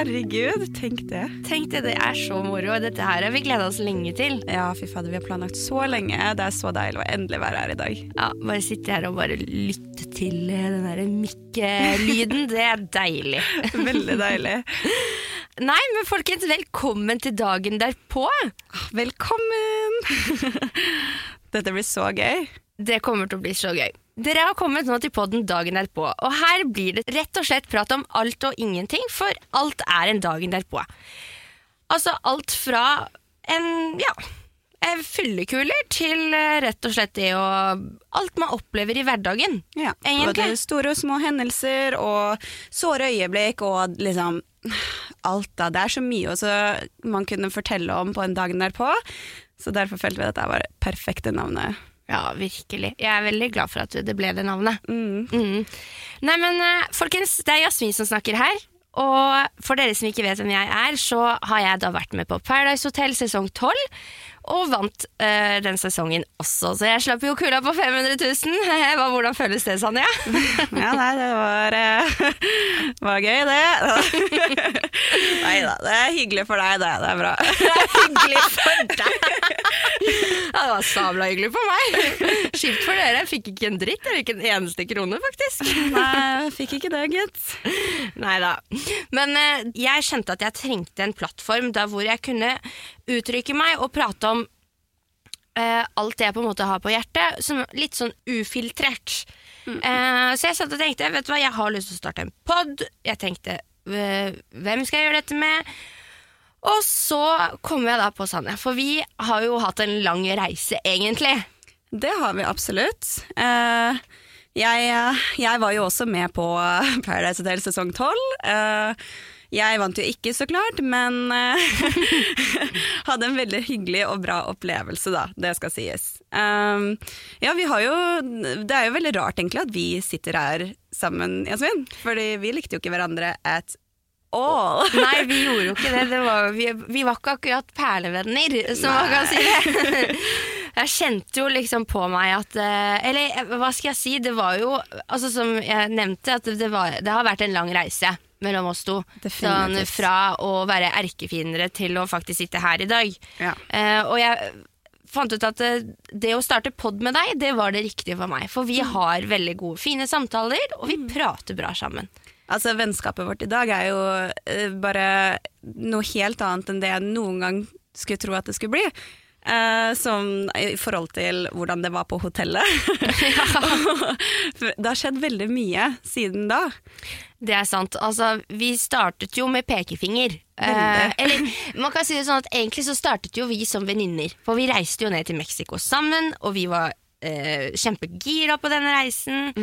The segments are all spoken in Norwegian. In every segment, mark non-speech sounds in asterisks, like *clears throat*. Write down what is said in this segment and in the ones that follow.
Herregud, tenk det. Tenk det, det er så moro. Dette her har vi gleda oss lenge til. Ja, fy fader, vi har planlagt så lenge. Det er så deilig å endelig være her i dag. Ja, Bare sitte her og bare lytte til eh, den derre mikkelyden. Det er deilig. *laughs* Veldig deilig. Nei, men folkens, velkommen til dagen derpå. Velkommen! *laughs* Dette blir så gøy. Det kommer til å bli så gøy. Dere har kommet nå til podden dagen derpå, og her blir det rett og slett prat om alt og ingenting, for alt er en dagen derpå. Altså alt fra en, ja, en fyllekuler til eh, rett og slett det å Alt man opplever i hverdagen. Ja, Egentlig. Både store og små hendelser og såre øyeblikk og liksom alt da. Det er så mye også man kunne fortelle om på en dagen derpå. Så derfor følte vi at dette var det perfekte navnet. Ja, virkelig. Jeg er veldig glad for at det ble det navnet. Mm. Mm. Nei, men eh, folkens, det er Jasmin som snakker her. Og for dere som ikke vet hvem jeg er, så har jeg da vært med på Paradise Hotel sesong 12. Og vant eh, den sesongen også, så jeg slapp jo kula på 500 000. *laughs* Hva, hvordan føles det, Sanja? *laughs* Ja, nei, det var, eh, *laughs* var gøy, det. Nei da, det er hyggelig for deg, det. Det er bra. hyggelig for deg! Ja, det var sabla hyggelig for meg. Kjipt for dere. Jeg fikk ikke en dritt. Eller ikke en eneste krone, faktisk. Nei, jeg fikk ikke det, gitt. Nei da. Men eh, jeg kjente at jeg trengte en plattform der hvor jeg kunne uttrykke meg og prate om eh, alt det jeg på en måte har på hjertet, som litt sånn ufiltrert. Eh, så jeg satt og tenkte vet du hva, jeg har lyst til å starte en pod. Jeg tenkte eh, hvem skal jeg gjøre dette med? Og så kom jeg da på Sanja, for vi har jo hatt en lang reise, egentlig. Det har vi absolutt. Eh, jeg, jeg var jo også med på *laughs* Paradise Hotel sesong 12. Eh, jeg vant jo ikke, så klart, men eh, *laughs* hadde en veldig hyggelig og bra opplevelse, da. Det skal sies. Um, ja, vi har jo Det er jo veldig rart, egentlig, at vi sitter her sammen, Jasmin. Fordi vi likte jo ikke hverandre at all. Nei, vi gjorde jo ikke det. det var, vi, vi var ikke akkurat perlevenner, som man kan si det. *laughs* Jeg kjente jo liksom på meg at eh, Eller hva skal jeg si, det var jo altså Som jeg nevnte, at det, var, det har vært en lang reise mellom oss to. Sånn, fra å være erkefiendere til å faktisk sitte her i dag. Ja. Uh, og jeg fant ut at det, det å starte pod med deg, det var det riktige for meg. For vi har veldig gode, fine samtaler, og vi prater bra sammen. Altså, Vennskapet vårt i dag er jo eh, bare noe helt annet enn det jeg noen gang skulle tro at det skulle bli. Eh, som i forhold til hvordan det var på hotellet. *laughs* *laughs* Det har skjedd veldig mye siden da. Det er sant. Altså, vi startet jo med pekefinger. Uh, eller man kan si det sånn at egentlig så startet jo vi som venninner. For vi reiste jo ned til Mexico sammen, og vi var uh, kjempegira på denne reisen.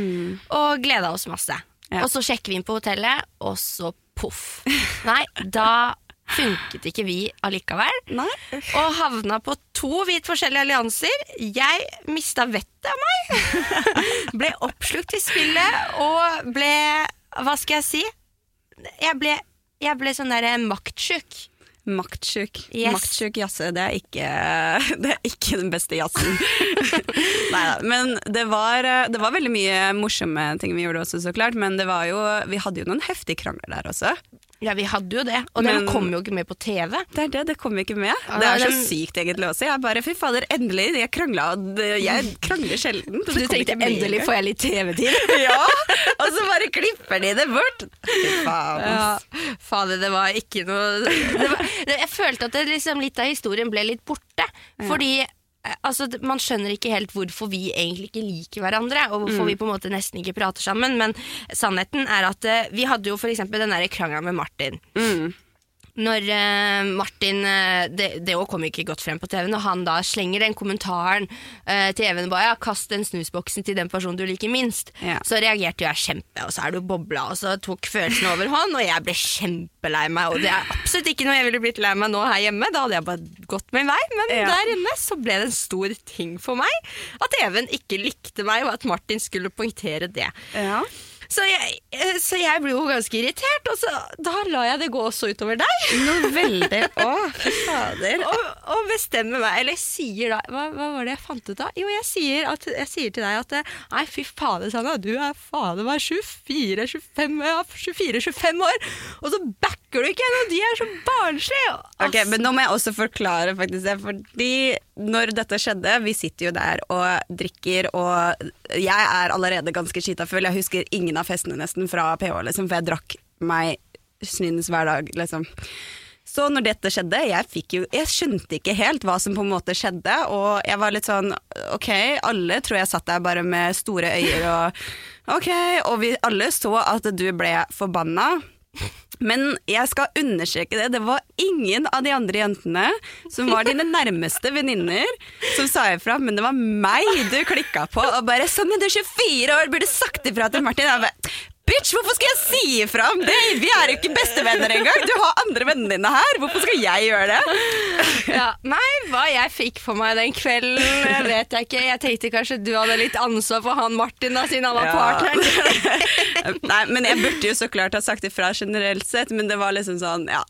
Og gleda oss masse. Ja. Og så sjekker vi inn på hotellet, og så poff. *laughs* Nei, da funket ikke vi allikevel. Nei. Og havna på to vidt forskjellige allianser. Jeg mista vettet av meg. *laughs* ble oppslukt i spillet og ble Hva skal jeg si? Jeg ble, jeg ble sånn derre maktsjuk. Maktsjuk. Yes. Maktsjuk jazze, det *laughs* det er ikke den beste jazzen. *laughs* Neida, Men det var, det var veldig mye morsomme ting vi gjorde også, så klart. Men det var jo, vi hadde jo noen heftige krangler der også. Ja, vi hadde jo det. Og den kom jo ikke med på TV. Det er det, det kom ikke med. Ja, det er så den- sykt egentlig også. Jeg bare, fy fader, endelig, jeg krangla, jeg krangler sjelden. Du tenkte endelig får jeg litt TV-tid. *laughs* Ja, og så bare klipper de det bort. Fy faen. Ja, fader, det var ikke noe *laughs* det var, Jeg følte at det liksom, litt av historien ble litt borte. Fordi altså, man skjønner ikke helt hvorfor vi egentlig ikke liker hverandre, og hvorfor vi på en måte nesten ikke prater sammen. Men sannheten er at eh, vi hadde jo eksempel den der krangelen med Martin. Mm. Når uh, Martin uh, Det, òg kom ikke godt frem på TV. Når han da slenger den kommentaren uh, til Even ja, 'kast den snusboksen til den personen du liker minst', Ja. så reagerte jo jeg kjempe, og så er du bobla, og så tok følelsene overhånd, og jeg ble kjempelei meg. Og det er absolutt ikke noe jeg ville blitt lei meg nå her hjemme, da hadde jeg bare gått min vei. Men Ja. der inne så ble det en stor ting for meg at Even ikke likte meg, og at Martin skulle poengtere det. Ja. Så jeg, eh, så jeg ble jo ganske irritert, og så, da la jeg det gå også utover deg. *laughs* Noe veldig Å, fy fader. og, og bestemmer meg, eller sier da hva, hva var det jeg fant ut av? Jo, jeg sier, at, jeg sier til deg at eh, Nei, fy fader, Sanna, du er fader meg 24-25 år, og så backer du ikke når de er så barnslige! Ok, men nå må jeg også forklare faktisk fordi når dette skjedde, vi sitter jo der og drikker, og jeg er allerede ganske skita full. Jeg husker ingen av festene nesten fra PH, liksom, for jeg drakk meg snynes hver dag, liksom. Så når dette skjedde, jeg, jo, jeg skjønte ikke helt hva som på en måte skjedde, og jeg var litt sånn ok, alle tror jeg satt der bare med store øyer og ok, og vi alle så at du ble forbanna. Men jeg skal understreke det, det var ingen av de andre jentene som var dine nærmeste venninner som sa ifra, men det var meg du klikka på og bare 'Sonja, du er 24 år, burde sagt ifra til Martin'. Jeg bare, Bitch, hvorfor skal jeg si ifra om det? Vi er jo ikke bestevenner engang. Du har andre vennene dine her. Hvorfor skal jeg gjøre det? Ja, nei, hva jeg fikk for meg den kvelden, jeg vet jeg ikke. Jeg tenkte kanskje du hadde litt ansvar for han Martin, da, siden han var Ja. partneren. *laughs* Nei, men jeg burde jo så klart ha sagt ifra generelt sett, men det var liksom sånn, ja.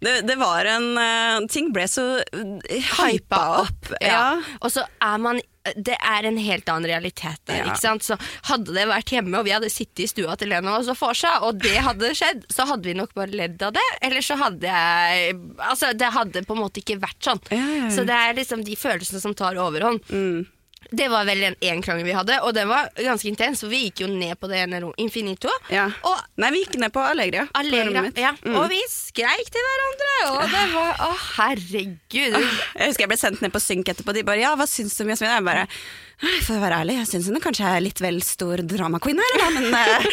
Det, det var en eh, Ting ble så uh, hypa opp. Ja. Og så er man Det er en helt annen realitet der. Ja. ikke sant? Så Hadde det vært hjemme, og vi hadde sittet i stua til Lena og så får seg, og det hadde skjedd, så hadde vi nok bare ledd av det. Eller så hadde jeg Altså, det hadde på en måte ikke vært sånn. Ja, ja. Så det er liksom de følelsene som tar overhånd. Mm. Det var vel en, en krangel vi hadde, og den var ganske intens. For vi gikk jo ned på det ene rommet, Infinito. Ja. Og Nei, vi gikk ned på Allegria. på Allegra, rommet ja. Mm. Og vi skreik til hverandre, og det var Å, herregud. Jeg husker jeg ble sendt ned på synk etterpå. De bare 'ja, hva syns du om Jasmin?' Jeg bare For å være ærlig, jeg syns hun kanskje er litt vel stor drama queen her, da, men eh,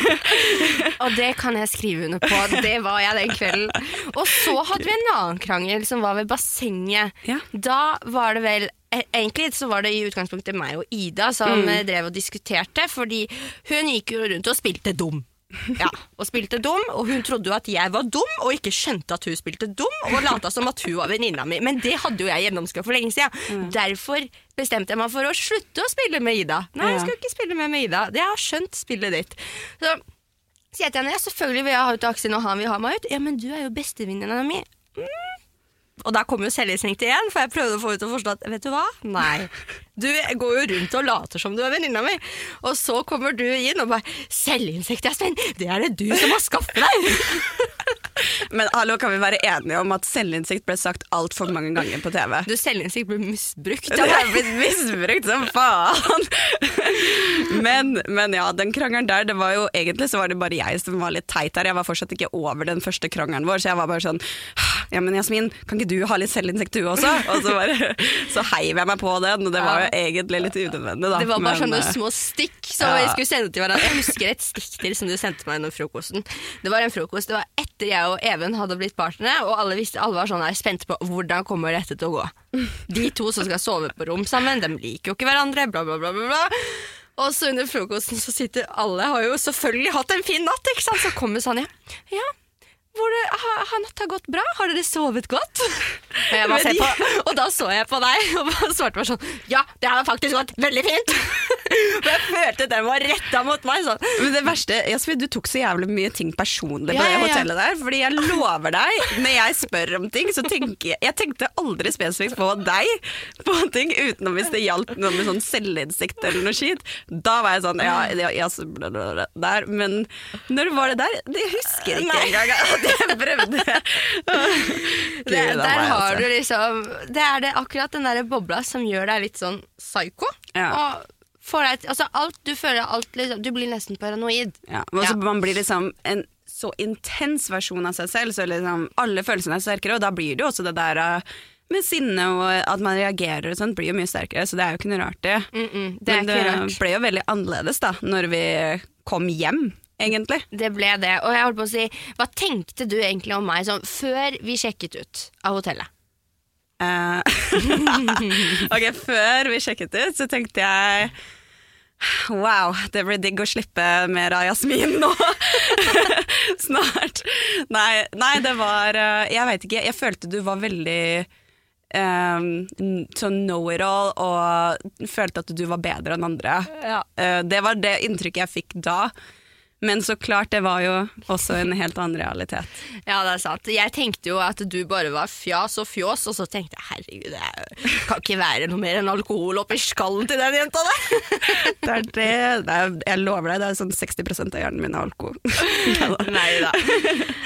*laughs* Og det kan jeg skrive under på. Det var jeg den kvelden. Og så hadde vi en annen krangel som var ved bassenget. Ja. Da var det vel Egentlig så var det i utgangspunktet meg og Ida som mm. drev og diskuterte, fordi hun gikk jo rundt og spilte dum. Ja, og spilte dum, og hun trodde jo at jeg var dum, og ikke skjønte at hun spilte dum, og lata som at hun var venninna mi. Men det hadde jo jeg gjennomskua for lenge siden. Derfor bestemte jeg meg for å slutte å spille med Ida. Nei, jeg skal ikke spille med, med Ida. Jeg har skjønt spillet ditt. Så sier jeg til henne ja, selvfølgelig vil jeg ha ut Aksel når han vil ha meg ut. Ja, men du er jo bestevenninna mi. Mm. Og da kom jo selvinstinkt igjen, for jeg prøvde å få henne til å forstå at vet du hva? Nei. Du går jo rundt og later som du er venninna mi. Og så kommer du inn og bare Selvinnsikt, Svein, Det er det du som har skaffet deg! *laughs* Men hallo, kan vi være enige om at selvinnsikt ble sagt altfor mange ganger på TV? Du, selvinnsikt ble misbrukt. Det er blitt misbrukt som faen! *laughs* Men, men ja, den krangelen der, det var jo egentlig så var det bare jeg som var litt teit der. Jeg var fortsatt ikke over den første krangelen vår, så jeg var bare sånn Ja, men Jasmin, kan ikke du ha litt selvinsekt du også? Og så, bare, *laughs* så heiv jeg meg på den, og det var jo egentlig litt unødvendig, da. Det var bare Men, sånne eh, små stikk som ja. vi skulle sende til hverandre. Jeg husker et stikk til som du sendte meg under frokosten. Det var en frokost, det var etter jeg og Even hadde blitt partnere, og alle, visste, alle var sånn her spente på hvordan kommer dette til å gå. De to som skal sove på rom sammen, de liker jo ikke hverandre, bla, bla, bla. bla, bla. Og så under frokosten så sitter alle har jo selvfølgelig hatt en fin natt, ikke sant? Så kommer Sanja. Ja, det, har, har natta gått bra? Har dere sovet godt? Og, på, og da så jeg på deg og svarte bare sånn Ja, det har faktisk gått veldig fint. *laughs* For jeg følte den var retta mot meg. sånn Men det verste, Jasmin, du tok så jævlig mye ting personlig på Ja, det ja, ja. der. Fordi jeg lover deg, når jeg spør om ting, så tenker jeg Jeg tenkte aldri spesifikt på deg på ting, utenom hvis det gjaldt noe med sånn selvinnsikt eller noe skit. Da var jeg sånn Ja, ja, ja der. Men når var det der? Det husker jeg ikke engang *laughs* at jeg prøvde. *laughs* det, Der har altså- du liksom Det er det akkurat den der bobla som gjør deg litt sånn psycho. Ja. Og får deg, altså alt, du føler alt liksom, Du blir nesten paranoid. Ja, og så Ja. Man blir liksom en så intens versjon av seg selv, så liksom alle følelsene er sterkere, og da blir det jo også det der uh, med sinne og at man reagerer og sånt, blir jo mye sterkere, så det er jo ikke noe rart det. Mm -mm, det Men det ble jo veldig annerledes da, når vi kom hjem egentlig. Det ble det. Og jeg holdt på å si, hva tenkte du egentlig om meg sånn før vi sjekket ut av hotellet? Uh, *laughs* ok, før vi sjekket ut, så tenkte jeg Wow, det blir digg å slippe mer av Jasmin nå. *laughs* Snart. Nei, nei, det var eh, Jeg veit ikke. Jeg følte du var veldig um, sånn know-it-all og følte at du var bedre enn andre. Ja. Uh, det var det inntrykket jeg fikk da. Men så klart, det var jo også en helt annen realitet. Ja, det er sant. Jeg tenkte jo at du bare var fjas og fjås, og så tenkte jeg herregud, det kan ikke være noe mer enn alkohol oppi skallen til den jenta der. *laughs* Det er det, det er, jeg lover deg, det er sånn 60 av hjernen min er alkohol. *laughs* Nei da.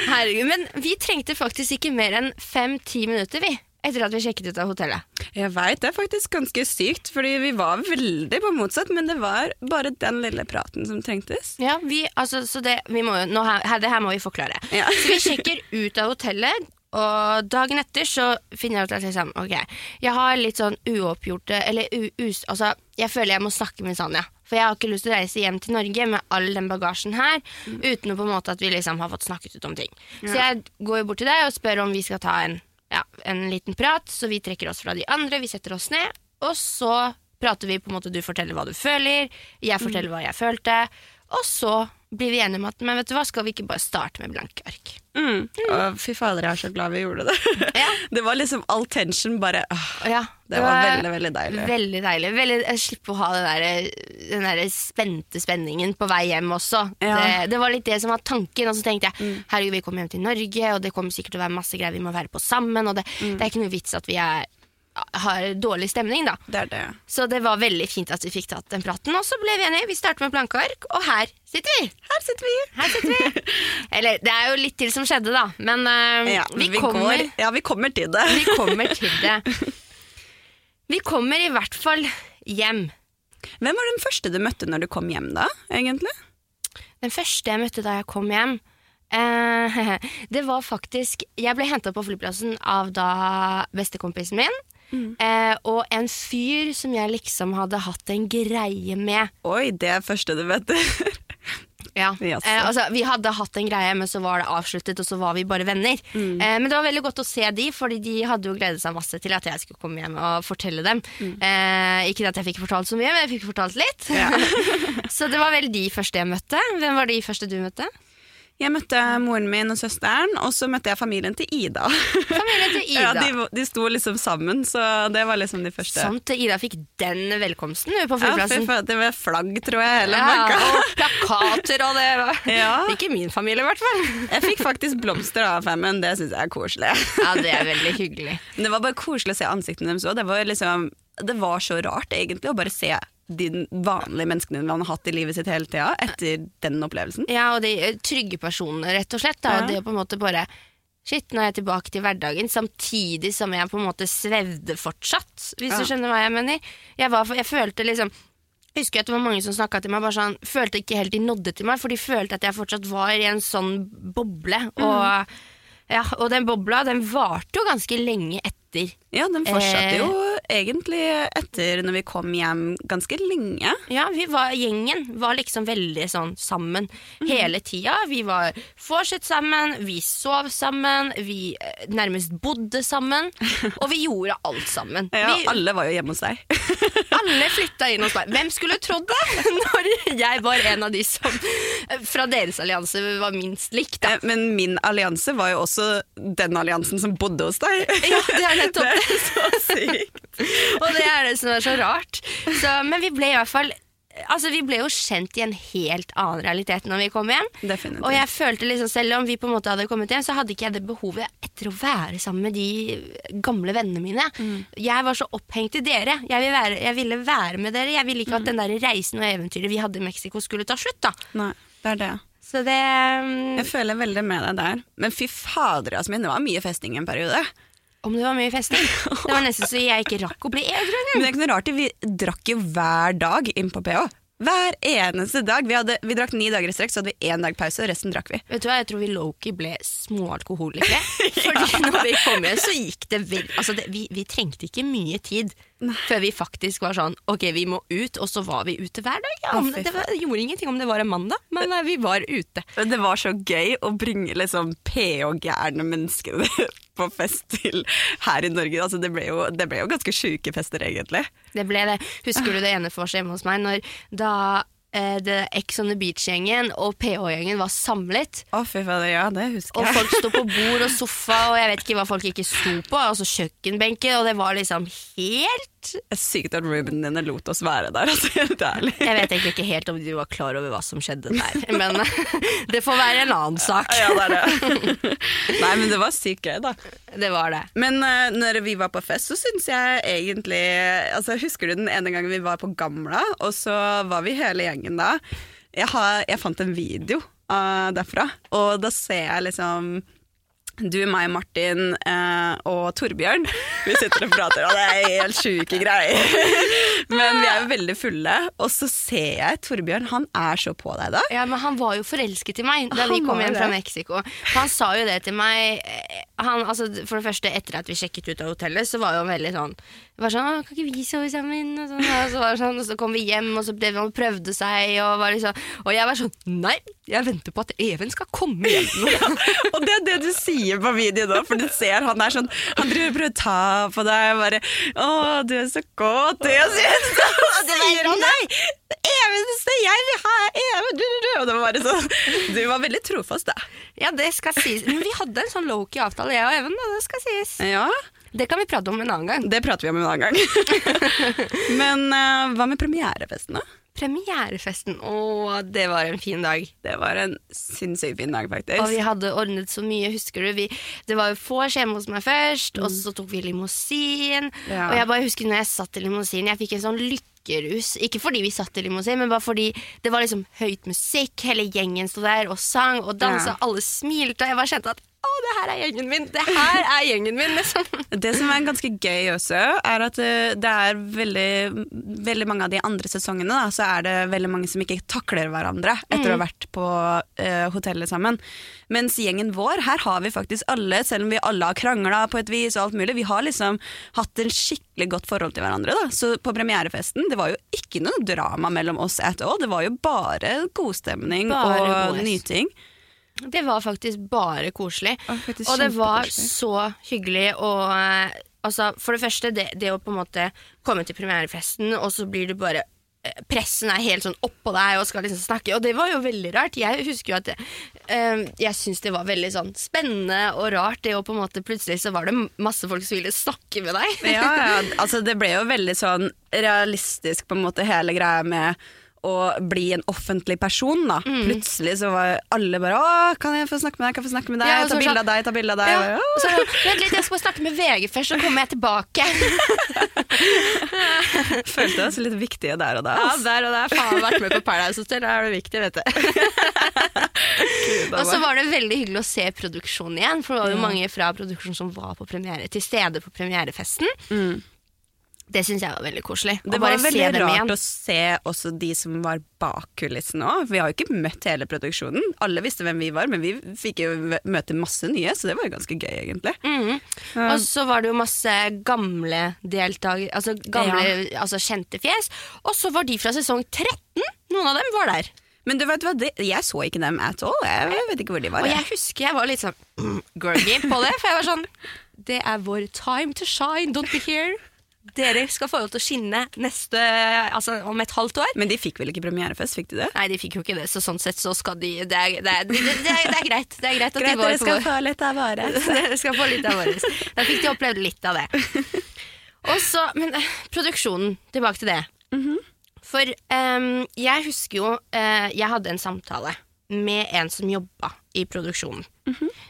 Herregud, men vi trengte faktisk ikke mer enn fem-ti minutter, vi. Etter at vi sjekket ut av hotellet. Jeg veit, det er faktisk ganske sykt, fordi vi var veldig på motsatt, men det var bare den lille praten som trengtes. Ja, vi, altså, så det, vi må, jo- nå, her, det her må vi forklare. Ja. *laughs* Så vi sjekker ut av hotellet, og dagen etter så finner jeg ut at liksom, ok, jeg har litt sånn uoppgjorte Eller u, us, altså, jeg føler jeg må snakke med Sanja. For jeg har ikke lyst til å reise hjem til Norge med all den bagasjen her, uten å på en måte at vi liksom har fått snakket ut om ting. Så jeg går jo bort til deg og spør om vi skal ta en, ja, en liten prat, så vi trekker oss fra de andre, vi setter oss ned, og så prater vi på en måte, du forteller hva du føler, jeg forteller hva jeg følte, og så blir vi enige om at men vet du hva, skal vi ikke bare starte med blanke ark? Mm. Mm. fy fader, jeg er så glad vi gjorde det. *laughs* Ja. Det var liksom all tension bare åh, Ja, Det var veldig, veldig deilig. Veldig deilig. Veldig, jeg slipper å ha den der, den der spente spenningen på vei hjem også. Ja. Det, det var litt det som var tanken. Og så tenkte jeg herregud, vi kommer hjem til Norge, og det kommer sikkert til å være masse greier vi må være på sammen. Og det, det er ikke noe vits at vi er, har dårlig stemning, da. Det det. Så det var veldig fint at vi fikk tatt den praten. Og så ble vi enige. Vi starter med blanke ark, og her sitter vi. Her sitter vi. Her sitter vi. *laughs* Eller det er jo litt til som skjedde, da. Men uh, Ja, vi, vi, kommer, går, ja, vi kommer til det. vi kommer til det. *laughs* Vi kommer i hvert fall hjem. Hvem var den første du møtte når du kom hjem, da? egentlig? Den første jeg møtte da jeg kom hjem, eh, *laughs* det var faktisk Jeg ble henta på flyplassen av da bestekompisen min. Eh, og en fyr som jeg liksom hadde hatt en greie med. Oi, det er første du vet. *laughs* Ja. Yes. Eh, altså, vi hadde hatt en greie, men så var det avsluttet, og så var vi bare venner. Mm. Eh, men det var veldig godt å se de, fordi de hadde jo gledet seg masse til at jeg skulle komme hjem og fortelle dem. Mm. Eh, ikke at jeg fikk fortalt så mye, men jeg fikk fortalt litt. *laughs* så det var vel de første jeg møtte. Hvem var de første du møtte? Jeg møtte moren min og søsteren, og så møtte jeg familien til Ida. Familien til *laughs* Ida. Ja, de, de sto liksom sammen, så det var liksom de første. Sant, Ida fikk den velkomsten på Ja, flyplassen. faen, det var flagg, tror jeg. Hele Ja, og plakater og det. *laughs* Ja. Ikke min familie, i hvert fall. Jeg fikk faktisk blomster av femmen, det syns jeg er koselig. Ja, det er veldig hyggelig. *laughs* Det var bare koselig å se ansiktene deres òg. Det, var liksom, det var så rart, egentlig, å bare se de vanlige menneskene man har hatt i livet sitt hele tida, etter den opplevelsen. Ja, og de eh, trygge personene, rett og slett. Da. Ja. Og det å på en måte bare Shit, nå er jeg tilbake til hverdagen, samtidig som jeg på en måte svevde fortsatt. Hvis Ja. du skjønner hva jeg mener. Jeg, var, jeg følte liksom jeg husker at det var mange som snakka til meg, bare sånn, følte ikke helt de nådde til meg, for de følte at jeg fortsatt var i en sånn boble. Og, ja, og den bobla den varte jo ganske lenge etter. Ja, den fortsatte Eh. jo egentlig etter når vi kom hjem ganske lenge. Ja, vi var, Gjengen var liksom veldig sånn sammen hele tida. Vi var fortsatt sammen, vi sov sammen, vi eh, nærmest bodde sammen. *laughs* Og vi gjorde alt sammen. Ja, vi, alle var jo hjemme hos deg. *laughs* alle flytta inn hos meg. Hvem skulle trodd det? *laughs* Når jeg var en av de som eh, fra deres allianse var minst likt. Da. Men min allianse var jo også den alliansen som bodde hos deg. Ja, det er nettopp det. er så sykt. *laughs* Og det er det som er så rart. Så, men vi ble i hvert fall Altså, Vi ble jo kjent i en helt annen realitet når vi kom hjem. Definitivt. Og jeg følte liksom, Selv om vi på en måte hadde kommet hjem, så hadde ikke jeg det behovet etter å være sammen med de gamle vennene mine. Mm. Jeg var så opphengt i dere. Jeg ville, være, jeg ville være med dere. Jeg ville ikke Mm. at den der reisen og eventyret vi hadde i Mexico, skulle ta slutt. da Nei, det er det. Så det um... Jeg føler veldig med deg der. Men fy fader, Jasmin, det var mye festing en periode. Om det var mye festing. Det var nesten så jeg ikke rakk å bli edru Men engang. det er ikke noe rart, vi drakk jo hver dag inn på PH. Hver eneste dag. Vi, hadde, vi drakk ni dager i strekk, så hadde vi én dag pause, og resten drakk vi. Vet du hva, Jeg tror vi Loki ble småalkoholikere. *laughs* Fordi når vi kom hjem, så gikk det vel altså det, vi, vi trengte ikke mye tid før vi faktisk var sånn Ok, vi må ut, og så var vi ute hver dag. Ja, fy det, var, det gjorde ingenting om det var en mandag, men eh, vi var ute. Men Det var så gøy å bringe liksom PH-gærne mennesker *laughs* på fest til her i Norge. Altså, det, ble jo, det ble jo ganske sjuke fester, egentlig. Det ble det. Husker du det ene for oss hjemme hos meg, når da eh, det Ex on the Beach-gjengen og PH-gjengen var samlet? Å, fy fader, ja, det husker Og folk sto på *laughs* bord og sofa, og jeg vet ikke hva folk ikke sto på. Altså kjøkkenbenker, og det var liksom helt sykt at roomene dine lot oss være der, altså, *laughs* helt ærlig. Jeg vet egentlig ikke helt om du var klar over hva som skjedde der, *laughs* men det får være en annen sak. Ja, det er det. Nei, men det var sykt gøy, da. Det var det. Men uh, når vi var på fest, så syns jeg egentlig altså, Husker du den ene gangen vi var på Gamla, og så var vi hele gjengen da? Jeg, har, jeg fant en video uh, derfra, og da ser jeg liksom du, meg, Martin eh, og Torbjørn. Vi sitter og prater, og det er helt sjuke greier. Men vi er jo veldig fulle, og så ser jeg Torbjørn. Han er så på deg da. Ja, men Han var jo forelsket i meg da vi kom hjem fra Mexico. Han sa jo det til meg eh, han, altså, For det første, etter at vi sjekket ut av hotellet, så var jo han veldig sånn var sånn, Kan ikke vi sove sammen? Og, sånn, og, så sånn, og så kom vi hjem, og så ble vi og prøvde seg. Og, var liksom, og jeg var sånn Nei, jeg venter på at Even skal komme hjem. *laughs* Og det er det du sier på video nå, for du ser han er sånn Han og prøver å ta på deg og bare 'Å, du er så kåt', og jeg sier så *laughs* sier han nei! Eneste jeg vil ha, Even! du, du, du. Og det var bare sånn Du var veldig trofast, da. Ja, det skal sies. Men vi hadde en sånn low-key avtale, jeg og Even. Da, det skal sies. Ja, Det kan vi prate om en annen gang. det prater vi om en annen gang. *laughs* Men uh, hva med premierefesten, da? Premierefesten. Å, det var en fin dag. Det var en sinnssykt fin dag, faktisk. Og vi hadde ordnet så mye, husker du? Vi, det var jo vors hjemme hos meg først, og så tok vi limousin. Ja. Og jeg bare husker når jeg satt i limousin, jeg fikk en sånn lykkerus. Ikke fordi vi satt i limousin, men bare fordi det var liksom høyt musikk, hele gjengen sto der og sang og dansa, Ja. alle smilte, og jeg bare kjente at å, det her er gjengen min! Det her er gjengen min! Liksom. *laughs* Det som er ganske gøy også, er at eh, det er veldig, veldig mange av de andre sesongene, da, så er det veldig mange som ikke takler hverandre etter å ha vært på uh, hotellet sammen. Mens gjengen vår, her har vi faktisk alle, selv om vi alle har krangla på et vis og alt mulig, vi har liksom hatt en skikkelig godt forhold til hverandre. Da. Så på premierefesten, det var jo ikke noe drama mellom oss at all, det var jo bare godstemning Bare og godhet. nyting. Det var faktisk bare koselig. Faktisk Og det var så hyggelig. Og eh, altså, for det første, det, det å på en måte komme til premierefesten, og så blir du bare eh, Pressen er helt sånn oppå deg og skal liksom snakke, og det var jo veldig rart. Jeg husker jo at det, eh, jeg syns det var veldig sånn spennende og rart, det å på en måte plutselig så var det masse folk som ville snakke med deg. ja, ja, *laughs* altså det ble jo veldig sånn realistisk på en måte hele greia med å bli en offentlig person da. Mm. Plutselig så var alle bare 'Å, kan jeg få snakke med deg? Kan jeg få snakke med deg? Ja, ta bilde av deg, ta bilde av deg.' Ja, bare, så, vent litt, jeg skal bare snakke med VG først, så kommer jeg tilbake. *laughs* Følte oss litt viktige der og da. Ja, der og der. Faen, vært med på Paradise Hotel, da er det viktig, vet du. Og så var det veldig hyggelig å se produksjonen igjen, for det var jo mange fra produksjonen som var på premiere, til stede på premierefesten. Det syns jeg var veldig koselig. Mm. Det var veldig rart å se også de som var bak kulissene òg. Vi har jo ikke møtt hele produksjonen. Alle visste hvem vi var, men vi fikk jo møte masse nye, så det var jo ganske gøy, egentlig. Mhm. Og så var det jo masse gamle deltakere, altså gamle, altså kjente fjes. Og så var de fra sesong 13. Noen av dem var der. Men du vet hva, det, jeg så ikke dem at all. Jeg vet ikke hvor de var. Og jeg. husker jeg var litt sånn mm, *clears throat* groggy på det, for jeg var sånn Det er vår time to shine, don't be here. Dere skal få lov til å skinne neste, altså om et halvt år. Men de fikk vel ikke premierefest, fikk de det? Nei, de fikk jo ikke det, så sånn sett så skal de Det er, det er, det er, det er, greit. Det er greit at Greit, de var dere skal få litt av våre. *laughs* Dere skal få litt av våre. Da fikk de opplevd litt av det. *laughs* Og så, Men eh, produksjonen, tilbake til det. For um, jeg husker jo uh, Jeg hadde en samtale med en som jobba i produksjonen.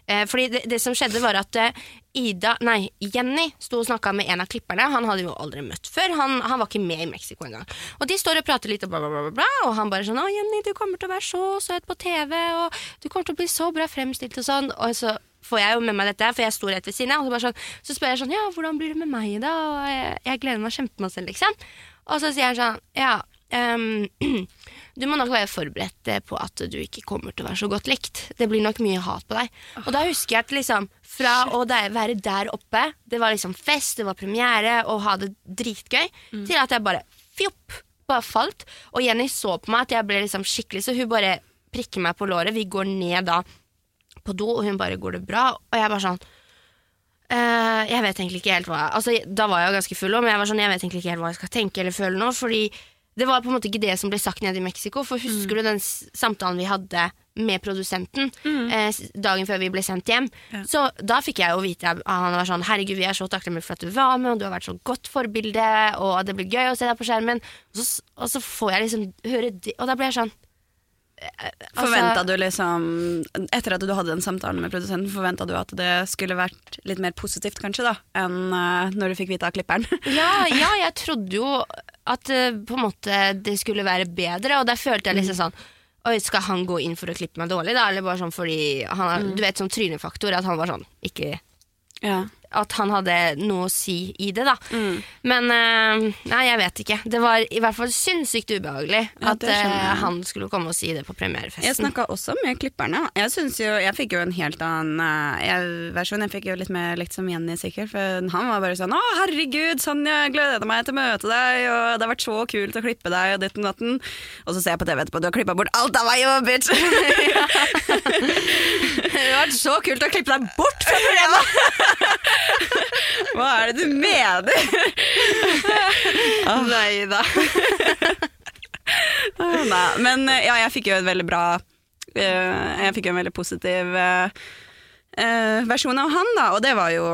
Eh, fordi det, det som skjedde, var at eh, Ida, nei, Jenny sto og snakka med en av klipperne. Han hadde jo aldri møtt før. Han, han var ikke med i Mexico engang. Og de står og prater litt, og bla, bla, bla, bla. Og han bare sånn 'Å, Jenny, du kommer til å være så søt på TV, og du kommer til å bli så bra fremstilt', og sånn. Og så får jeg jo med meg dette, for jeg sto rett ved siden av. Og så, sånn, så spør jeg sånn 'Ja, hvordan blir det med meg, da?' Og jeg, jeg gleder meg kjempemasse, liksom. Og så sier han sånn 'Ja, ehm, *clears throat* du må nok være forberedt eh, på at du ikke kommer til å være så godt likt. Det blir nok mye hat på deg. Og da husker jeg at liksom, fra å være der oppe, det var liksom fest, det var premiere, og ha det dritgøy, til at jeg bare fjopp, bare falt. Og Jenny så på meg at jeg ble liksom skikkelig, så hun bare prikker meg på låret. Vi går ned da på do, og hun bare 'går det bra?' Og jeg bare sånn «Eh, jeg vet egentlig ikke helt hva jeg Altså, Da var jeg jo ganske full, men jeg var sånn, jeg vet egentlig ikke helt hva jeg skal tenke eller føle nå. Fordi det var på en måte ikke det som ble sagt nede i Mexico. For husker du den samtalen vi hadde med produsenten eh, dagen før vi ble sendt hjem? Så da fikk jeg jo vite at han var sånn Herregud, vi er så takknemlige for at du var med, og du har vært så godt forbilde, og det blir gøy å se deg på skjermen. Og så, og så får jeg liksom høre det, og da ble jeg sånn altså- Forventa du liksom, etter at du hadde den samtalen med produsenten, forventa du at det skulle vært litt mer positivt kanskje da, enn uh, når du fikk vite av klipperen? Ja, *laughs* ja, jeg trodde jo at eh, på en måte det skulle være bedre, og der følte jeg liksom sånn Oi, skal han gå inn for å klippe meg dårlig, da? Eller bare sånn fordi han har, Du vet, sånn trynefaktor, at han var sånn ikke Ja. At han hadde noe å si i det, da. Men eh, nei, jeg vet ikke. Det var i hvert fall sinnssykt ubehagelig Ja, at eh, han skulle komme og si det på premierefesten. Jeg snakka også med klipperne. Jeg synes jo, jeg fikk jo en helt annen uh, jeg, versjon. Jeg fikk jo litt mer likt som Jenny, sikkert. For han var bare sånn 'Å, herregud, Sonja, jeg gleder meg til å møte deg', og 'det har vært så kult å klippe deg', og ditt og datten. Og så ser jeg på TV etterpå, du har klippa bort alt av meg, jo, bitch! *laughs* *laughs* det har vært så kult å klippe deg bort fra programmet! *laughs* Hva er det du mener? Nei da. Nei, men eh, ja, jeg fikk jo et veldig bra eh, Jeg fikk jo en veldig positiv eh, versjon av han, da, og det var jo,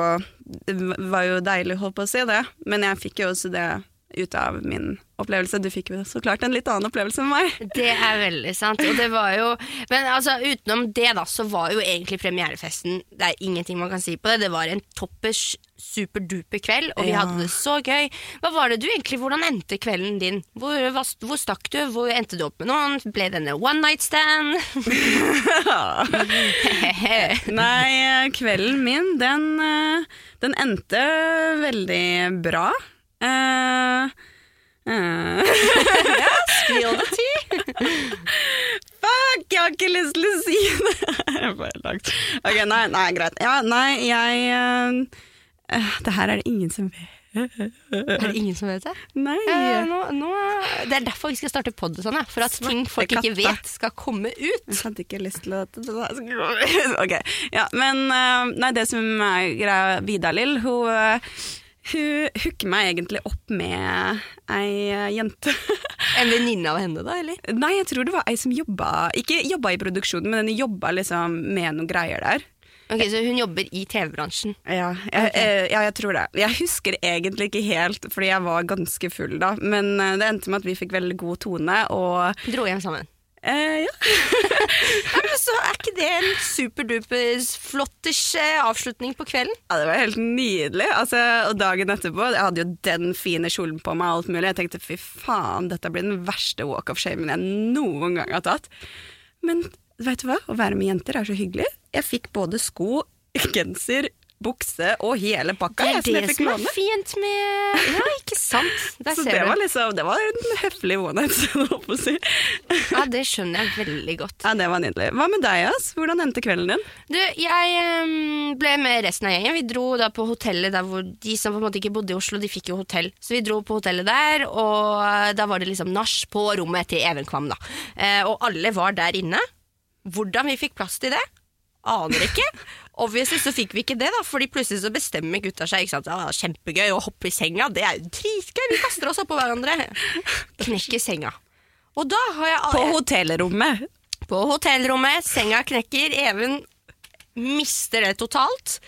var jo deilig, holdt på å si det. Men jeg fikk jo også det ut av min opplevelse. Du fikk jo så klart en litt annen opplevelse enn meg. Det er veldig sant. Og det var jo Men altså, utenom det, da, så var jo egentlig premierefesten Det er ingenting man kan si på det. Det var en toppers superduper kveld, og vi Ja. hadde det så gøy. Hva var det du egentlig Hvordan endte kvelden din? Hvor, hva, hvor stakk du? Hvor endte du opp med noen? Ble denne one night stand? *laughs* Nei, kvelden min, den, eh, den endte veldig bra. Eh, eh, *laughs* Spill the tea. *laughs* Fuck, jeg har ikke lyst til å si det! *laughs* Jeg bare angst. ok, nei, nei, greit. Ja, nei, jeg eh, Det her er det ingen som vet. Er det ingen som vet det? Nei. Eh, nå, nå, det er derfor vi skal starte pod sånn, ja. For at ting folk ikke vet, skal komme ut. Jeg hadde ikke lyst til at. Ok, ja, men nei, det som er greia, Vidar-Lill, hun, hun hooker meg egentlig opp med ei eh, jente. *laughs* En venninne av henne, da, eller? Nei, jeg tror det var ei som jobba Ikke jobba i produksjonen, men den jobba liksom med noen greier der. Ok, Så hun jobber i TV-bransjen. Ja jeg, eh, ja, jeg tror det. Jeg husker egentlig ikke helt, fordi jeg var ganske full da. Men eh, det endte med at vi fikk veldig god tone, og Dro hjem sammen. Eh, ja. *laughs* Ja, men så er ikke det en superduper flotters avslutning på kvelden? ja, det var helt nydelig. Altså, og dagen etterpå, jeg hadde jo den fine kjolen på meg, og alt mulig. Jeg tenkte fy faen, dette blir den verste walk of shamen jeg noen gang har tatt. Men vet du hva, å være med jenter er så hyggelig. Jeg fikk både sko, *laughs* genser, bukse og hele pakka. Det er som jeg er fint med Ja, ikke sant? *laughs* Der Så det var liksom, det var en høflig one si. *laughs* Ja, det skjønner jeg veldig godt. Ja, det var nydelig. Hva med deg, ass? Hvordan endte kvelden din? Du, jeg ehm, ble med resten av gjengen. Vi dro da på hotellet der hvor de som på en måte ikke bodde i Oslo, de fikk jo hotell. Så vi dro på hotellet der, og eh, da var det liksom nach på rommet til Even Kvam, da. Eh, og alle var der inne. Hvordan vi fikk plass til det, aner ikke. Obviously så fikk vi ikke det, da, fordi plutselig så bestemmer gutta seg. ikke sant? Ja, kjempegøy å hoppe i senga, det er jo dritgøy, vi kaster oss oppå hverandre. Knekker senga. Og da har jeg På hotellrommet. på hotellrommet, senga knekker, Even mister det totalt.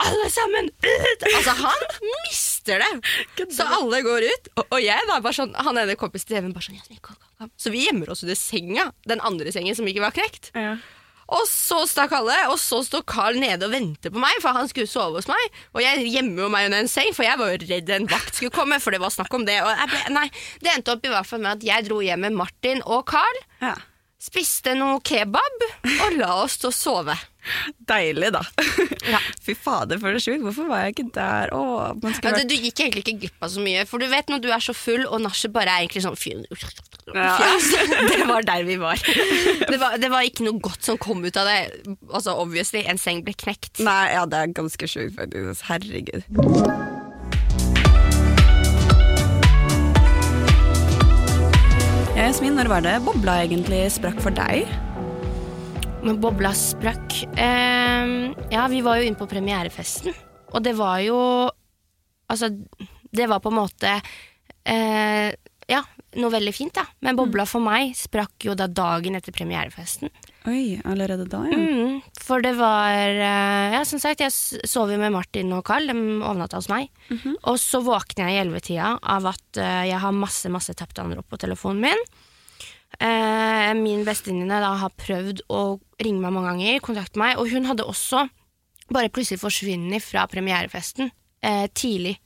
Alle sammen ut! Altså, han mister det! Så alle går ut, og, og jeg da bare sånn Han ene kompisen til Even bare sånn «Jasmin, kom, kom, kom». Så vi gjemmer oss under senga, den andre sengen som ikke var knekt. Ja. Og så stakk alle, og så står Carl nede og venter på meg, for han skulle sove hos meg. Og jeg gjemmer jo meg under en seng, for jeg var jo redd en vakt skulle komme. For det var snakk om det. Ble, nei, det endte opp i hvert fall med at jeg dro hjem med Martin og Carl Ja. spiste noe kebab og la oss til å sove. Deilig, da. Ja. Fy fader, for det sjukt. Hvorfor var jeg ikke der? Åh, man Ja, det, du gikk egentlig ikke glipp av så mye, for du vet når du er så full, og nachet bare er egentlig sånn fy- Ja. *laughs* Det var der vi var. Det, var. det var ikke noe godt som kom ut av det. Altså, obviously, en seng ble knekt. Nei, ja, det er ganske sjukt, faktisk. Herregud. Ja, Jasmin, når var det bobla egentlig sprakk for deg? Men bobla sprakk. Ehm, ja, vi var jo inne på premierefesten, og det var jo Altså, det var på en måte eh, Ja, noe veldig fint, da. Men bobla for meg sprakk jo da dagen etter premierefesten. Oi, allerede da, ja. Mm, for det var eh, Ja, som sagt, jeg sov jo med Martin og Carl. De overnatta hos meg. Og så våkner jeg i ellevetida av at eh, jeg har masse masse tapte anrop på telefonen min. Eh, min bestevenninne har prøvd å ringe meg mange ganger, kontakte meg, og hun hadde også bare plutselig forsvunnet fra premierefesten eh, tidlig.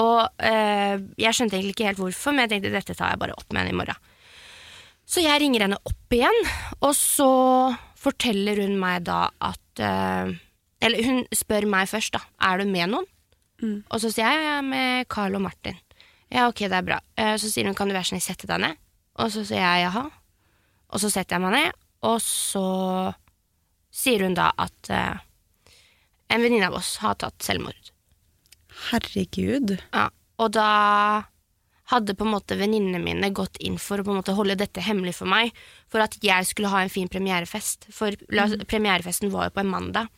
Og eh, jeg skjønte egentlig ikke helt hvorfor, men jeg tenkte dette tar jeg bare opp med henne i morgen. Så jeg ringer henne opp igjen, og så forteller hun meg da at eh, Eller hun spør meg først, da. Er du med noen? Mm. Og så sier jeg ja, med Carl og Martin. Ja, ok, det er bra. Eh, så sier hun kan du være snill sette deg ned? Og så sier jeg jaha. Og så setter jeg meg ned, og så sier hun da at eh, en venninne av oss har tatt selvmord. Herregud. Ja, og da hadde på en måte venninnene mine gått inn for å på en måte holde dette hemmelig for meg, for at jeg skulle ha en fin premierefest. For la, premierefesten var jo på en mandag.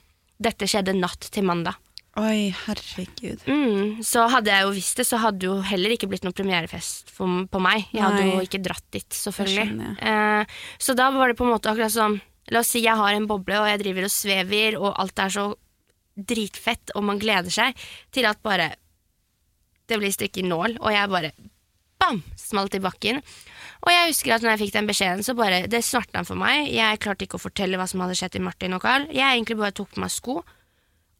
Dette skjedde natt til mandag. Oi, herregud. Mm, så hadde jeg jo visst det, så hadde det jo heller ikke blitt noen premierefest for, på meg. Jeg hadde jo ikke dratt dit, selvfølgelig. Eh, så da var det på en måte akkurat sånn La oss si jeg har en boble, og jeg driver og svever, og alt er så dritfett, og man gleder seg, til at bare Det blir stykker nål, og jeg bare bam! Smalt i bakken. Og jeg husker at når jeg fikk den beskjeden, så bare Det snerta for meg. Jeg klarte ikke å fortelle hva som hadde skjedd til Martin og Carl. Jeg egentlig bare tok på meg sko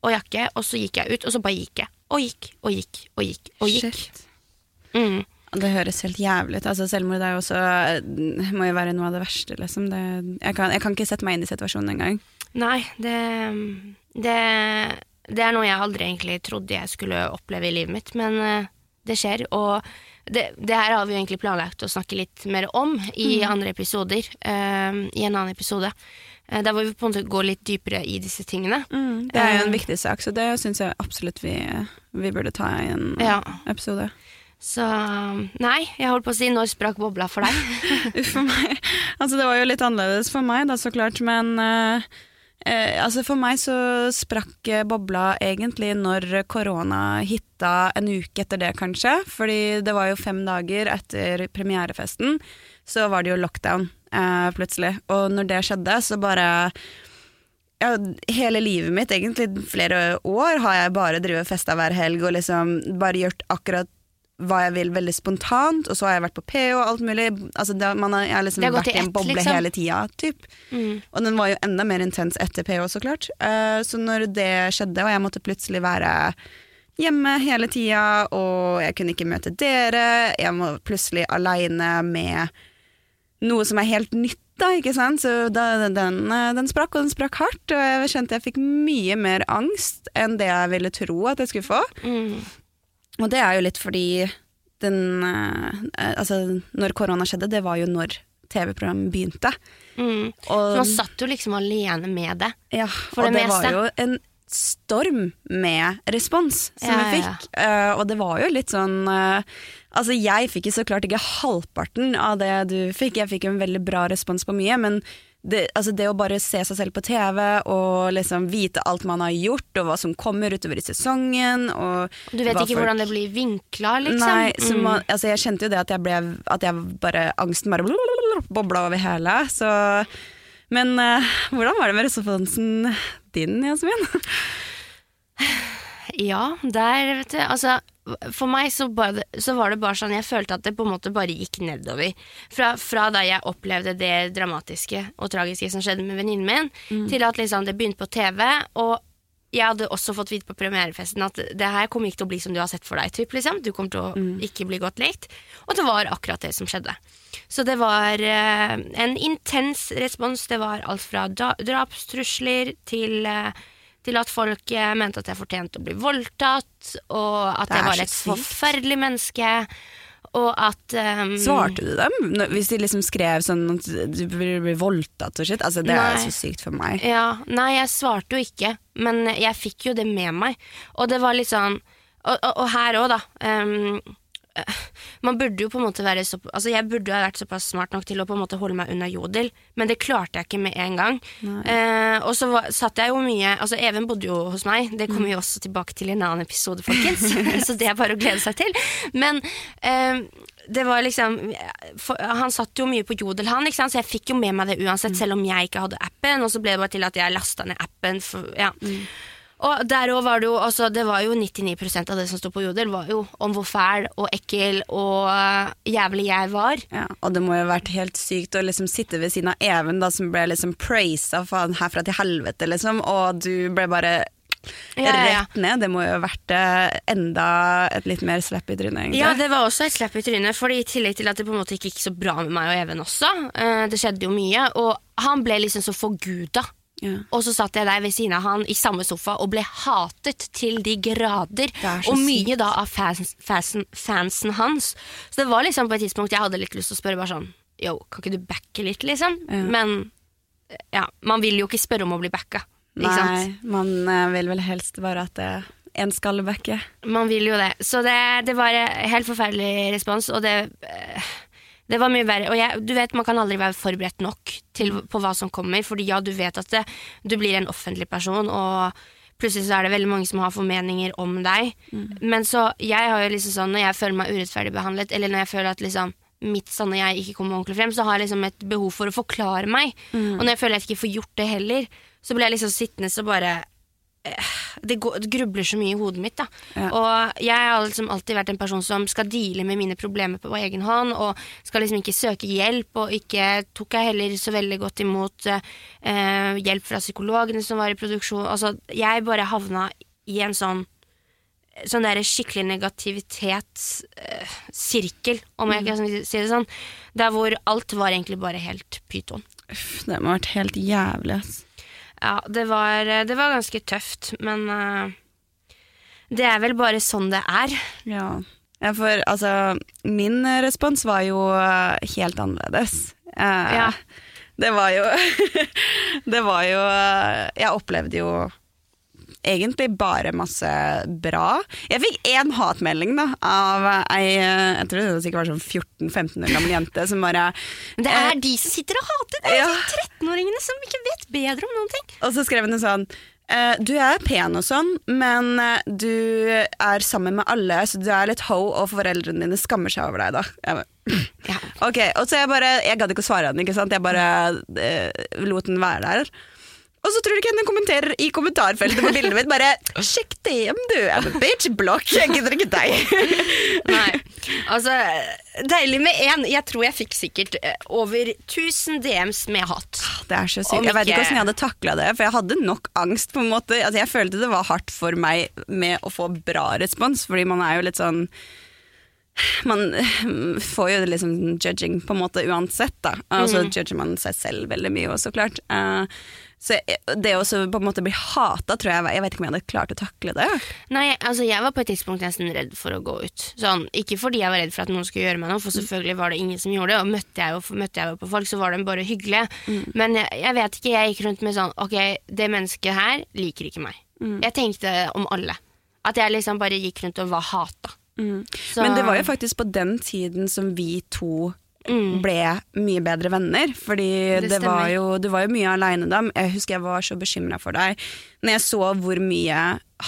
og jakke, og så gikk jeg ut, og så bare gikk jeg. Og gikk og gikk og gikk og gikk. Mm. Det høres helt jævlig ut. Altså, selvmord er jo også må jo være noe av det verste, liksom. Det, jeg, kan, jeg kan ikke sette meg inn i situasjonen engang. Nei, det, det Det er noe jeg aldri egentlig trodde jeg skulle oppleve i livet mitt, men eh, det skjer. Og det, det her har vi jo egentlig planlagt å snakke litt mer om i andre episoder. eh, I en annen episode. Eh, der hvor vi på en måte går litt dypere i disse tingene. Det er jo en Eh, viktig sak, så det syns jeg absolutt vi, vi burde ta i en Ja. episode. Så nei, jeg holdt på å si når sprakk bobla for deg? *laughs* For meg. Altså, det var jo litt annerledes for meg, da, så klart, men uh, eh, altså for meg så sprakk bobla egentlig når korona hitta en uke etter det, kanskje. Fordi det var jo fem dager etter premierefesten, så var det jo lockdown eh, plutselig. Og når det skjedde, så bare ja, hele livet mitt, egentlig flere år, har jeg bare drevet festa hver helg og liksom bare gjort akkurat hva jeg vil, veldig spontant, og så har jeg vært på PH og alt mulig. Altså, det, man har, jeg har liksom har vært i i en ett, boble liksom. hele tida, typ. Mm. Og den var jo enda mer intens etter PH, så klart. Uh, så når det skjedde, og jeg måtte plutselig være hjemme hele tida, og jeg kunne ikke møte dere, jeg var plutselig aleine med noe som er helt nytt, da, ikke sant. Så da, den, eh, den sprakk, og den sprakk hardt, og jeg kjente jeg fikk mye mer angst enn det jeg ville tro at jeg skulle få. Mm. Og det er jo litt fordi den eh, Altså, når korona skjedde, det var jo når TV-programmet begynte. Mm. Så man satt jo liksom alene med det. ja, for og det det var jo en storm med respons som Ja, vi ja, fikk. Eh, og det var jo litt sånn eh, Altså, jeg fikk jo så klart ikke halvparten av det du fikk. Jeg fikk jo en veldig bra respons på mye, men det, altså det å bare se seg selv på TV og liksom vite alt man har gjort, og hva som kommer utover i sesongen Du vet ikke folk- hvordan det blir vinkla, liksom. Nei, så Mm. man, altså jeg kjente jo det at jeg ble At jeg bare Angsten bare bobla over hele. Så Men uh, hvordan var det med responsen din, Jasmin? Ja, der, vet du. Altså, for meg så, bare, så var det bare sånn Jeg følte at det på en måte bare gikk nedover. Fra, fra da jeg opplevde det dramatiske og tragiske som skjedde med venninnen min, til at liksom det begynte på TV, og jeg hadde også fått vite på premierefesten at det her kommer ikke til å bli som du har sett for deg. Typ, liksom. Du kommer til å ikke bli godt likt. Og det var akkurat det som skjedde. Så det var eh, en intens respons. Det var alt fra da drapstrusler til, eh, til at folk eh, mente at jeg fortjente å bli voldtatt, og at jeg var et forferdelig menneske. Og at um, Svarte du dem? Hvis de liksom skrev sånn at du blir voldtatt og shit? Altså, det er så sykt for meg. Ja, nei, jeg svarte jo ikke, men jeg fikk jo det med meg. Og det var litt sånn Og, og, og her òg, da. eh, man burde jo på en måte være så, Altså Jeg burde ha vært såpass smart nok til å på en måte holde meg unna jodel, men det klarte jeg ikke med en gang. Eh, og så var, satt jeg jo mye Altså Even bodde jo hos meg, det kommer vi også tilbake til i en annen episode, folkens. *laughs* *laughs* så det er bare å glede seg til. Men eh, det var liksom for, Han satt jo mye på jodel, han, så jeg fikk jo med meg det uansett, selv om jeg ikke hadde appen. Og så ble det bare til at jeg lasta ned appen. For, ja. Og der òg var det jo altså, Det var jo 99% av det som sto på jodel, var jo om hvor fæl og ekkel og øh, jævlig jeg var. Ja, og det må jo ha vært helt sykt å liksom sitte ved siden av Even, da, som ble liksom praisa faen herfra til helvete, liksom, og du ble bare Ja, ja, ja. rett ned. Det må jo ha vært eh, enda et litt mer slapp i trynet, egentlig. Ja, det var også et slapp i trynet, Fordi i tillegg til at det på en måte ikke gikk så bra med meg og Even også, øh, det skjedde jo mye, og han ble liksom så forguda. Ja. Og så satt jeg der ved siden av han i samme sofa og ble hatet til de grader. er Og mye da av fans, fansen, fansen hans. Så det var liksom på et tidspunkt jeg hadde litt lyst til å spørre bare sånn Yo, kan ikke du backe litt, liksom? Ja. Men ja, man vil jo ikke spørre om å bli backa. Ikke sant? Nei, man eh, vil vel helst bare at det en skal backe. Man vil jo det. Så det, det var en helt forferdelig respons, og det eh, det var mye verre. Og jeg, du vet, man kan aldri være forberedt nok til, på hva som kommer, fordi ja, du vet at det, du blir en offentlig person, og plutselig så er det veldig mange som har formeninger om deg. Men så, jeg har jo liksom sånn, når jeg føler meg urettferdig behandlet, eller når jeg føler at liksom mitt sanne jeg ikke kommer ordentlig frem, så har jeg liksom et behov for å forklare meg. Og når jeg føler at jeg ikke får gjort det heller, så blir jeg liksom sittende så bare det, grubler så mye i hodet mitt. da Ja. Og jeg har liksom alltid vært en person som skal deale med mine problemer på egen hånd, og skal liksom ikke søke hjelp, og ikke tok jeg heller så veldig godt imot eh, hjelp fra psykologene som var i produksjon. Altså, jeg bare havna i en sånn Sånn der skikkelig negativitetssirkel, om jeg kan si det sånn. Der hvor alt var egentlig bare helt pyton. Uff, det må ha vært helt jævlig, ass. Ja, det var, det var ganske tøft, men uh, det er vel bare sånn det er. Ja. ja, for altså Min respons var jo eh, helt annerledes. Uh, Ja. Det var jo *laughs* Det var jo eh, Jeg opplevde jo egentlig bare masse bra. Jeg fikk én hatmelding da av ei eh, jeg tror det sikkert var sånn 14-15 år gammel jente som bare Men det er de som sitter og hater! Det er Ja. de 13-åringene som ikke vet bedre om noen ting. Og så skrev hun sånn eh, Du er pen og sånn, men eh, du er sammen med alle, så du er litt ho, og foreldrene dine skammer seg over deg, da. Jeg bare, Ja. *clears throat* ok, Og så jeg bare Jeg gadd ikke å svare henne, ikke sant. Jeg bare uh, lot den være der. Og så tror du ikke henne kommenterer i kommentarfeltet på bildet mitt bare 'Sjekk DM, du! I'm a bitch block. Jeg gidder ikke deg'. *laughs* Nei, altså Deilig med én. Jeg tror jeg fikk sikkert eh, over 1000 DMs med hat. Det er så sykt. Om Jeg vet ikke åssen jeg hadde takla det, for jeg hadde nok angst. på en måte altså, Jeg følte det var hardt for meg med å få bra respons, fordi man er jo litt sånn man får jo liksom judging på en måte uansett, da. Og så judger man seg selv veldig mye òg, så klart. Eh, så det å på en måte bli hata, tror jeg Jeg vet ikke om jeg hadde klart å takle det. Nei, altså Jeg var på et tidspunkt nesten redd for å gå ut. Sånn, Ikke fordi jeg var redd for at noen skulle gjøre meg noe, for selvfølgelig var det ingen som gjorde det. Og møtte jeg jo, møtte jeg jo på folk, så var de bare hyggelige. Men jeg, jeg vet ikke, jeg gikk rundt med sånn Ok, det mennesket her liker ikke meg. Jeg tenkte om alle. At jeg liksom bare gikk rundt og var hata. Så- Men det var jo faktisk på den tiden som vi to ble mye bedre venner. Fordi Det det, var jo, du var jo mye aleine da. Jeg husker jeg var så bekymra for deg når jeg så hvor mye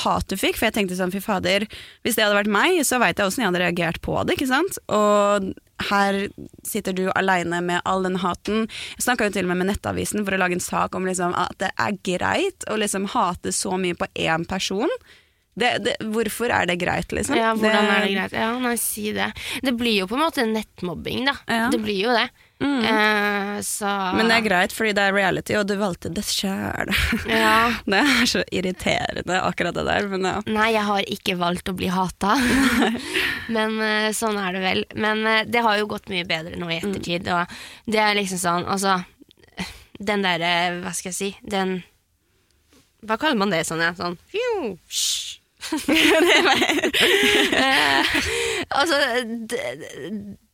hat du fikk. For jeg tenkte sånn, fy fader, hvis det hadde vært meg, så veit jeg åssen jeg hadde reagert på det. ikke sant? Og her sitter du aleine med all den haten. Jeg snakka jo til og med med Nettavisen for å lage en sak om liksom, at det er greit å liksom hate så mye på én person. Det, det, hvorfor er det greit, liksom? Ja, hvordan er det greit? Ja, nei, si det. Det blir jo på en måte nettmobbing, da. Ja. Det blir jo det. Eh, så Men det er greit, fordi det er reality, og du valgte det sjøl. ja. *laughs* Det er så irriterende, akkurat det der. Men ja. Nei, jeg har ikke valgt å bli hata. *laughs* Men eh, sånn er det vel. Men eh, det har jo gått mye bedre nå i ettertid. Og det er liksom sånn, altså Den derre, hva skal jeg si, den Hva kaller man det sånn, ja? Sånn fju. Eh, *laughs* altså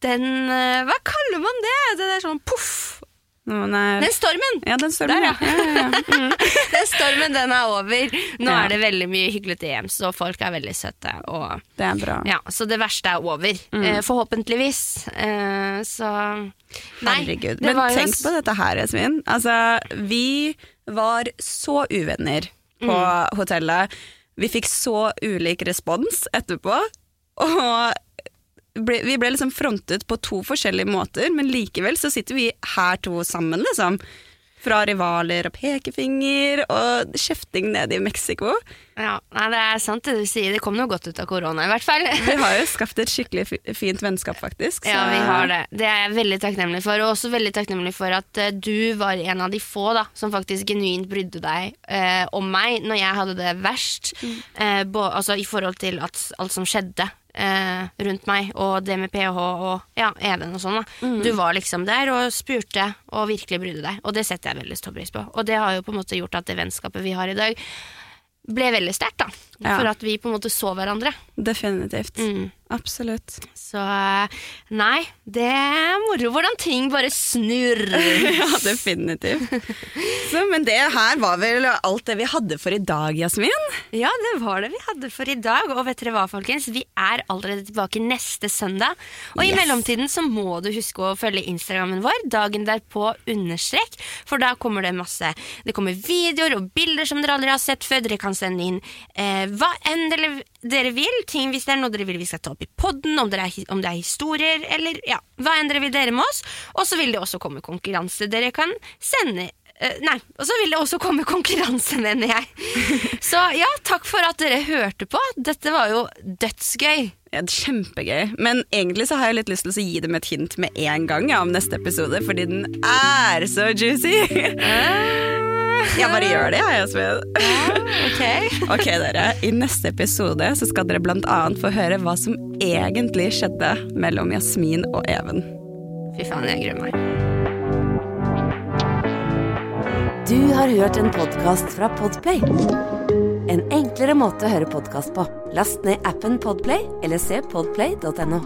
Den eh, Hva kaller man det? Det er sånn poff. Er Den stormen! Ja, den stormen, Der, ja. ja. ja, *laughs* mm. Den stormen, den er over. Nå er det veldig mye hyggelig hjem, så folk er veldig søte. Og Det er bra. Ja, så det verste er over. Mm. Eh, forhåpentligvis. Eh, så Nei, Herregud. Men jo tenk på dette her, Esmin. Altså, vi var så uvenner på Mm. hotellet. Vi fikk så ulik respons etterpå. Og ble, vi ble liksom frontet på to forskjellige måter, men likevel så sitter vi her to sammen, liksom. Fra rivaler og pekefinger og kjefting nede i Mexico. Ja, nei, det er sant det du sier. Det kom noe godt ut av korona, i hvert fall. *laughs* Vi har jo skapt et skikkelig fint vennskap, faktisk. Ja, vi har det. Det er jeg veldig takknemlig for. Og også veldig takknemlig for at eh, du var en av de få da, som faktisk genuint brydde deg eh, om meg når jeg hadde det verst. Eh, bo, altså I forhold til at, alt som skjedde eh, rundt meg, og det med pH og ja, Even og sånn. Mm. Du var liksom der og spurte og virkelig brydde deg. Og det setter jeg veldig stor pris på. Og det har jo på en måte gjort at det vennskapet vi har i dag, ble veldig sterkt. da. Ja. For at vi på en måte så hverandre. Definitivt. Mm. Absolutt. Så nei, det er moro hvordan ting bare snur. *laughs* Ja, definitivt. Så, men det her var vel alt det vi hadde for i dag, Jasmin. ja, det var det vi hadde for i dag. Og vet dere hva, folkens? Vi er allerede tilbake neste søndag. Og i mellomtiden så må du huske å følge Instagrammen vår, dagen derpå understrek. For da kommer det masse Det kommer videoer og bilder som dere aldri har sett før. Dere kan sende inn eh, hva enn dere, dere vil. Ting hvis det er noe dere vil vi skal ta opp i podden, om, dere er, om det er historier, eller ja, hva enn dere vil dele med oss. Og så vil det også komme konkurranse dere kan sende uh, Nei, og så vil det også komme konkurranse, mener jeg. *laughs* Så ja, takk for at dere hørte på. Dette var jo dødsgøy. Ja, det kjempegøy. Men egentlig så har jeg litt lyst til å gi dem et hint med en gang ja, om neste episode, fordi den er så juicy. *laughs* Jeg bare gjør det, jeg, Jasmin. Ok. *laughs* Ok, dere. I neste episode så skal dere blant annet få høre hva som egentlig skjedde mellom Jasmin og Even. Fy faen, jeg gruer meg. Du har hørt en podkast fra Podplay. En enklere måte å høre podkast på. Last ned appen Podplay eller se podplay.no.